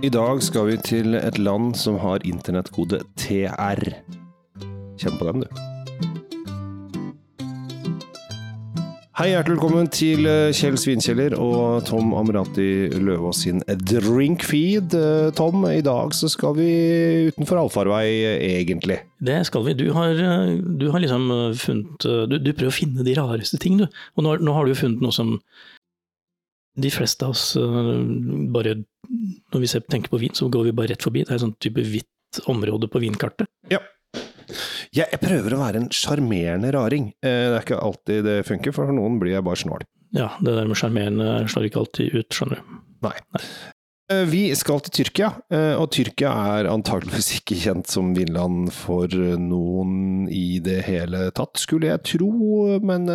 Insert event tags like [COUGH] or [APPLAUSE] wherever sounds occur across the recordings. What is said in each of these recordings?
I dag skal vi til et land som har internettkode TR. Kjenn på den, du. Hei, hjertelig velkommen til eh, Kjell Svinkjeller og Tom Amrati Løvaas sin drinkfeed. Eh, Tom, i dag så skal vi utenfor allfarvei, egentlig. Det skal vi. Du har, eh, du har liksom funnet du, du, prøver å finne de rareste ting, du. Og nå, nå har du jo funnet noe som de fleste av oss bare Når vi tenker på vin, så går vi bare rett forbi. Det er en sånn type hvitt område på vinkartet. Ja. Jeg, jeg prøver å være en sjarmerende raring. Eh, det er ikke alltid det funker, for noen blir jeg bare snål. Ja, det der med sjarmerende slår ikke alltid ut, skjønner du. Nei. Nei. Eh, vi skal til Tyrkia, eh, og Tyrkia er antageligvis [LAUGHS] ikke kjent som vinland for noen i det hele tatt, skulle jeg tro. Men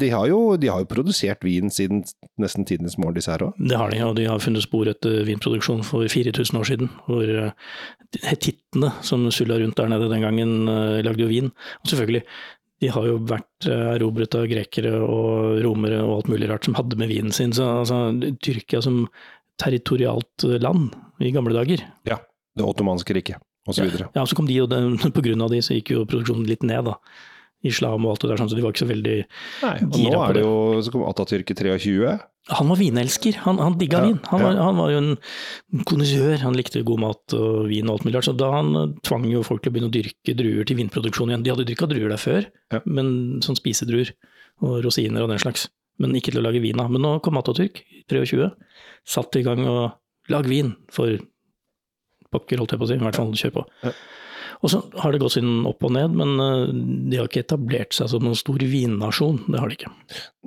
de har jo, de har jo produsert vin siden nesten tidenes morgen, disse her òg. Det har de, og de har funnet spor etter vinproduksjon for 4000 år siden. Hvor hetittene som sulla rundt der nede den gangen, lagde jo vin. Og selvfølgelig, de har jo vært erobret av grekere og romere og alt mulig rart som hadde med vinen sin. Så altså, Tyrkia som territorialt land i gamle dager. Ja. Det ottomanske riket, osv. Ja, ja, så kom de, og den, [LAUGHS] på grunn av de så gikk jo produksjonen litt ned, da. Islam og alt det der, sånn, så de var ikke så veldig Nei, og nå er det jo, så kom Atatürk i 23. Han var vinelsker, han, han digga ja, vin. Han var, han var, jo en kondisør, han likte god mat og vin og alt mulig rart. Så da han eh, tvang jo folk til å begynne å dyrke druer til vinproduksjon igjen. De hadde dyrka druer der før, ja. men sånn spisedruer og rosiner og den slags. Men ikke til å lage vin av. Men nå kom Atatürk, 23, satt i gang og lag vin for pokker, holdt jeg på å si. I hvert fall kjør på. Og så har det gått sin opp og ned, men eh, de har ikke etablert seg som noen stor vinnasjon. Det har de ikke.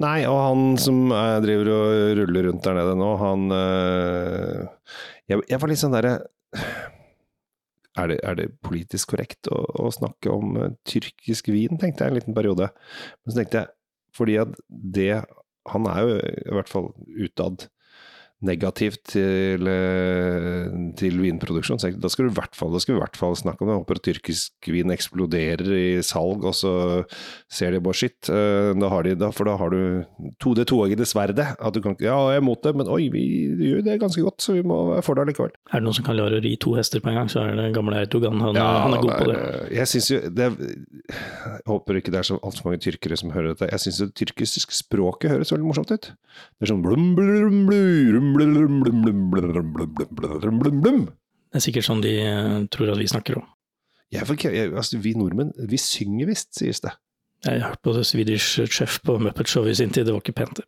Nei, og han som driver og ruller rundt der nede nå, han øh, jeg, jeg, var litt sånn derre er det, er det, politisk korrekt å, å snakke om tyrkisk vin, tenkte jeg en liten periode. Men så tenkte jeg, fordi at det Han er jo i hvert fall utad negativt til, eh, til vinproduksjon. Så da skal, du fall, da skal vi i hvert fall snakke om det. Jeg håper at tyrkisk vin eksploderer i salg, og så ser de bare shit. Eh, da har de, da, for da har du to, det toeggede sverdet. At du kan Ja, jeg er mot det, men oi, vi gjør det ganske godt, så vi må være for det likevel. Er det noen som kan klare å ri to hester på en gang, så er det gamle Erdogan. Han, ja, han er god på det. Jeg syns jo det Jeg håper ikke det er så altfor mange tyrkere som hører dette. Jeg syns det tyrkiske språket høres veldig morsomt ut. Det er sånn blum, blum, blum, det er sikkert sånn de tror at vi snakker òg. Altså, vi nordmenn, vi synger visst, sies det. Jeg har hørt på Swedish Chef på Muppet Show i sin tid, det var ikke pent.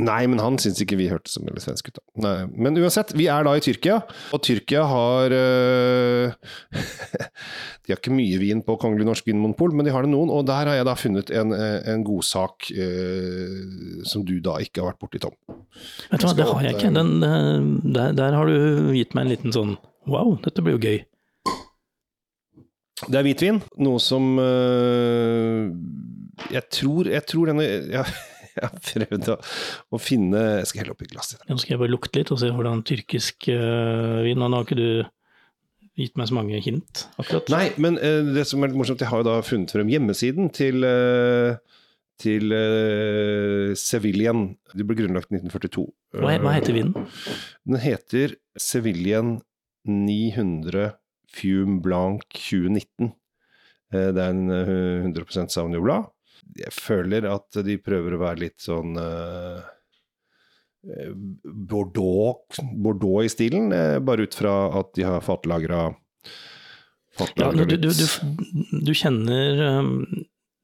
Nei, men han syns ikke vi hørtes som veldig svensk ut. da. Men uansett, vi er da i Tyrkia, og Tyrkia har øh, [LAUGHS] De har ikke mye vin på Kongelig norsk vinmonopol, men de har det noen, og der har jeg da funnet en, en godsak øh, som du da ikke har vært borti, Tom. Vet du hva, det har jeg ikke. Den, der, der har du gitt meg en liten sånn wow, dette blir jo gøy. Det er hvitvin, noe som øh, jeg tror, jeg tror denne ja, [LAUGHS] [LAUGHS] jeg har prøvd å, å, finne Jeg skal helle oppi glasset. Nå skal jeg bare lukte litt og se hvordan tyrkisk uh, vin Nå har ikke du gitt meg så mange hint, akkurat. Nei, men uh, det som er litt morsomt, jeg har jo da funnet frem hjemmesiden til uh, til uh, Sevillian. De ble grunnlagt i 1942. Hva, hva heter vinen? Den heter Sevillian 900 Fume Blanc 2019. Det er en 100% Sauvignon Blad jeg føler at de prøver å være litt sånn uh, Bordeaux, Bordeaux, i stilen, uh, bare ut fra at de har fatlagra ja, du, du, du, du, kjenner um,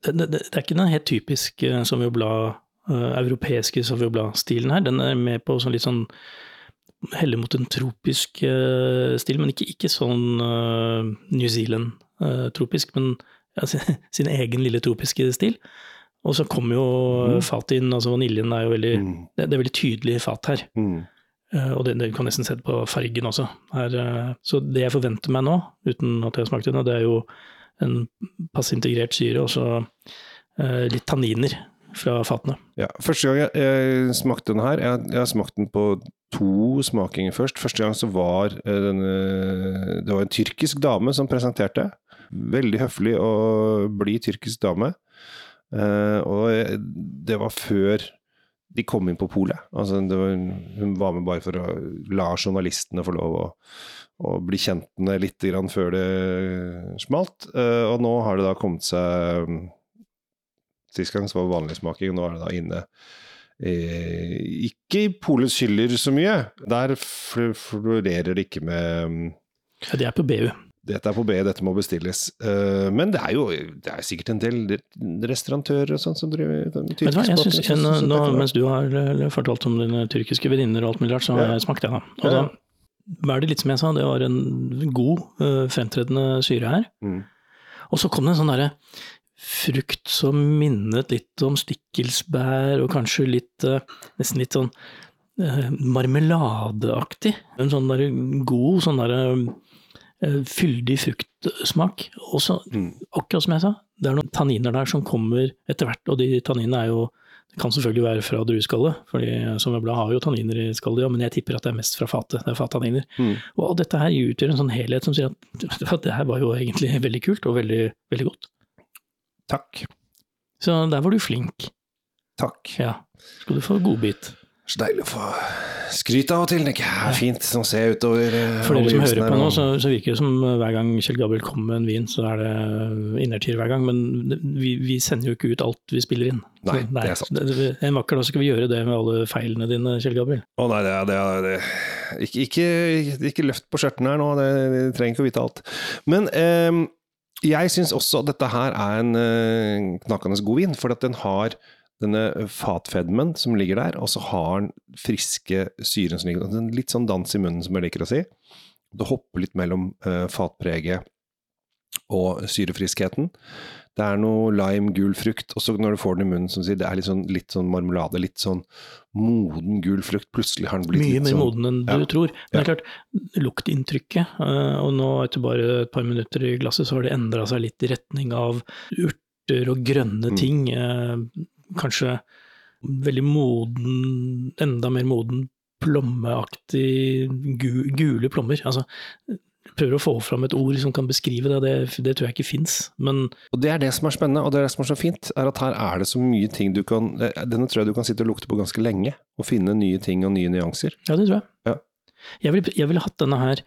det, det, det, er ikke den helt typiske Sauvignon europeiske Sauvignon-stilen her. Den er med på sånn litt sånn heller mot en tropisk stil, men ikke, ikke sånn New Zealand-tropisk, men ja, [LAUGHS] sin egen lille tropiske stil. Og så kommer jo mm. fatet inn, altså vaniljen er jo veldig mm. det, det, er veldig tydelig fat her. Mm. Uh, og det, det, kan nesten se på fargen også. Her, uh, så det jeg forventer meg nå, uten at jeg har smakt den, det er jo en passe integrert syre og så uh, litt tanniner fra fatene. Ja, Første gang jeg, jeg smakte den her, jeg, jeg, har smakt den på to smakinger først. Første gang så var denne Det var en tyrkisk dame som presenterte. Veldig høflig og blid tyrkisk dame. Uh, og det var før de kom inn på polet. Altså, hun var med bare for å la journalistene få lov å, å bli kjent med litt før det smalt. Uh, og nå har det da kommet seg Sist gang så var det smaking, nå er det da inne eh, Ikke i polets hyller så mye. Der florerer det ikke med Ja, de er på BU. Dette er på B, dette må bestilles. Uh, men det er jo det er sikkert en del restaurantører og sånn som driver tyrkisk mat. jeg synes, jeg, nå, nå, Mens du har fortalt om dine tyrkiske venninner og alt mulig rart, så har jeg smakt det, da. Og da var det litt som jeg sa, det var en god, uh, fremtredende syre her. Mm. Og så kom det en sånn derre frukt som minnet litt om stikkelsbær, og kanskje litt uh, Nesten litt sånn marmeladeaktig. En sånn derre god sånn derre Eh, fyldig fruktsmak. Også, mm. akkurat som jeg sa, det er noen tanniner der som kommer etter hvert. Og de tanninene er jo det kan selvfølgelig være fra drueskallet, for sommerblad har jo tanniner i skallet, ja, men jeg tipper at det er mest fra fatet. Det er fattanniner. Mm. Og dette her utgjør en sånn helhet som sier at, [LAUGHS] at det her var jo egentlig veldig kult og veldig, veldig godt. Takk. Så der var du flink. Takk. Ja. Skal du få godbit. Så deilig å få skryt av og til, Det er Fint. å ser utover eh, For dere som hører på nå, så, så, virker det som eh, hver gang Kjell Gabriel kommer med en vin, så er det innertier hver gang. Men vi, vi, sender jo ikke ut alt vi spiller inn. Nei, nei det er sant. En vakker dag skal vi gjøre det med alle feilene dine, Kjell Gabriel. Å nei, det er, det er, det ikke, ikke, ikke, løft på skjørtene her nå, det, de trenger ikke å vite alt. Men eh, jeg syns også at dette her er en eh, knakende god vin, for at den har denne fatfedmen som ligger der, og så har den friske syren som ligger der. Litt sånn dans i munnen, som jeg liker å si. Det hopper litt mellom uh, fatpreget og syrefriskheten. Det er noe lime, gul frukt, og så når du får den i munnen, som sier, det er litt sånn, litt sånn, marmelade, litt sånn moden gul frukt. Plutselig har den blitt Mye litt mer sånn moden enn du tror. Men det er klart, luktinntrykket, uh, og nå etter bare et par minutter i glasset, så har det endra seg litt i retning av urter og grønne mm. ting. Uh, kanskje veldig moden, enda mer moden plommeaktig gule plommer. Altså, prøver å få fram et ord som kan beskrive det, det, det tror jeg ikke fins, Og det er det som er spennende, og det er det som er så fint, er at her er det så mye ting du kan Denne tror jeg du kan sitte og lukte på ganske lenge, og finne nye ting og nye nyanser. Ja, det tror jeg. Ja. Jeg ville vil hatt denne her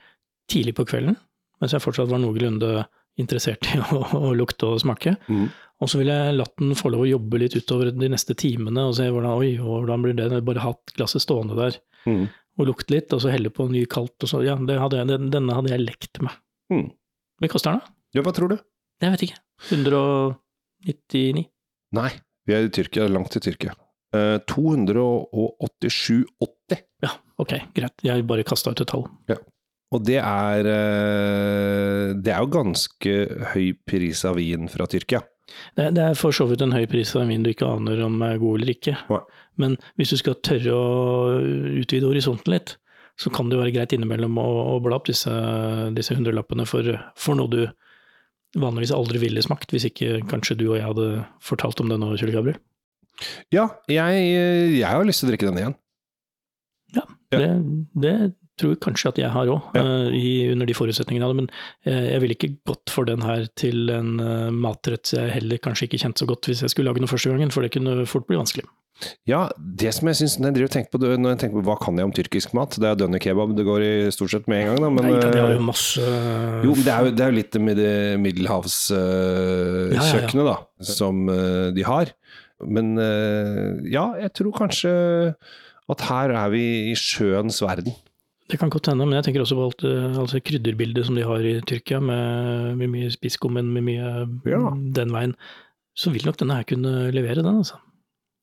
tidlig på kvelden, mens jeg fortsatt var noenlunde interessert i [LAUGHS] å, å lukte og smake. Mm. Og så ville jeg latt den få lov å jobbe litt utover de neste timene og se hvordan, oi, hvordan blir det. Bare hatt glasset stående der mm. og lukte litt, og så helle på ny kaldt. og så, ja, hadde jeg, Denne hadde jeg lekt med. Mm. Hvor koster den, da? Ja, hva tror du? Jeg vet ikke. 199? Nei, vi er i Tyrkia, langt til Tyrkia. Uh, 287,80. Ja, ok, greit. Jeg bare kasta ut et tall. Ja. Og det er, uh, det er jo ganske høy pris av vin fra Tyrkia. Det, det, er for så vidt en høy pris av en vin du ikke aner om er god eller ikke. Ja. Men hvis du skal tørre å utvide horisonten litt, så kan det jo være greit innimellom å, å bla opp disse, disse hundrelappene for, for, noe du vanligvis aldri ville smakt, hvis ikke kanskje du og jeg hadde fortalt om det nå, Kjell Gabriel. Ja, jeg, jeg har lyst til å drikke den igjen. Ja, ja. Det, det, tror kanskje at jeg har òg, ja. uh, under de forutsetningene. Men uh, jeg ville ikke gått for den her til en uh, matrett jeg heller kanskje ikke kjente så godt hvis jeg skulle lage noe første gangen, for det kunne fort bli vanskelig. Ja, det som jeg syns når, jeg tenker på, når, jeg tenker på hva kan jeg om tyrkisk mat, det er dønner kebab det går i stort sett med en gang, da. Men, Nei, det er jo masse Jo, det er jo, det er jo litt med det middelhavskjøkkenet, ja, ja. da, som de har. Men ja, jeg tror kanskje at her er vi i sjøens verden. Det kan godt hende, men jeg tenker også på alt eh, altså krydderbildet som de har i Tyrkia, med, med mye spisskummen, med mye ja. den veien. Så vil nok denne her kunne levere den, altså.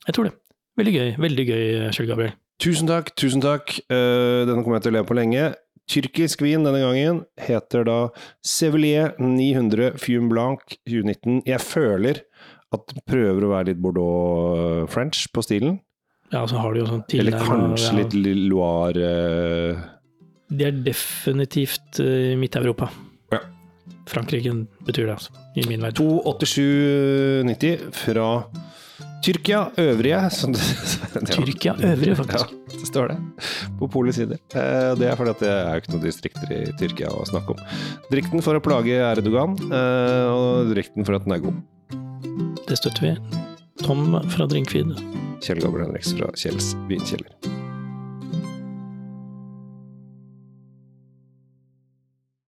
Jeg tror det. Veldig gøy. Veldig gøy, Kjell Gabriel. Tusen takk, tusen takk. Uh, denne kommer jeg til å leve på lenge. Tyrkisk vin denne gangen heter da Sevelier 900 Fume Blanc 2019. Jeg føler at den prøver å være litt Bordeaux-French på stilen. Ja, så har de jo sånn tilnærmet Eller kanskje ja. litt Loire de er definitivt uh, Midt-Europa. Ja. Frankrike betyr det, altså. I min verden. 287,90 fra Tyrkia øvrige. [LAUGHS] Tyrkia øvrige, faktisk. Ja, det står det på Polets sider. Eh, det er fordi at det er ikke noen distrikter i Tyrkia å snakke om. Drikten for å plage Erdogan, eh, og drikten for at den er god. Det støtter vi. Tom fra Drinkfeed. Kjell Gabriel Henriks fra Kjells vinkjeller.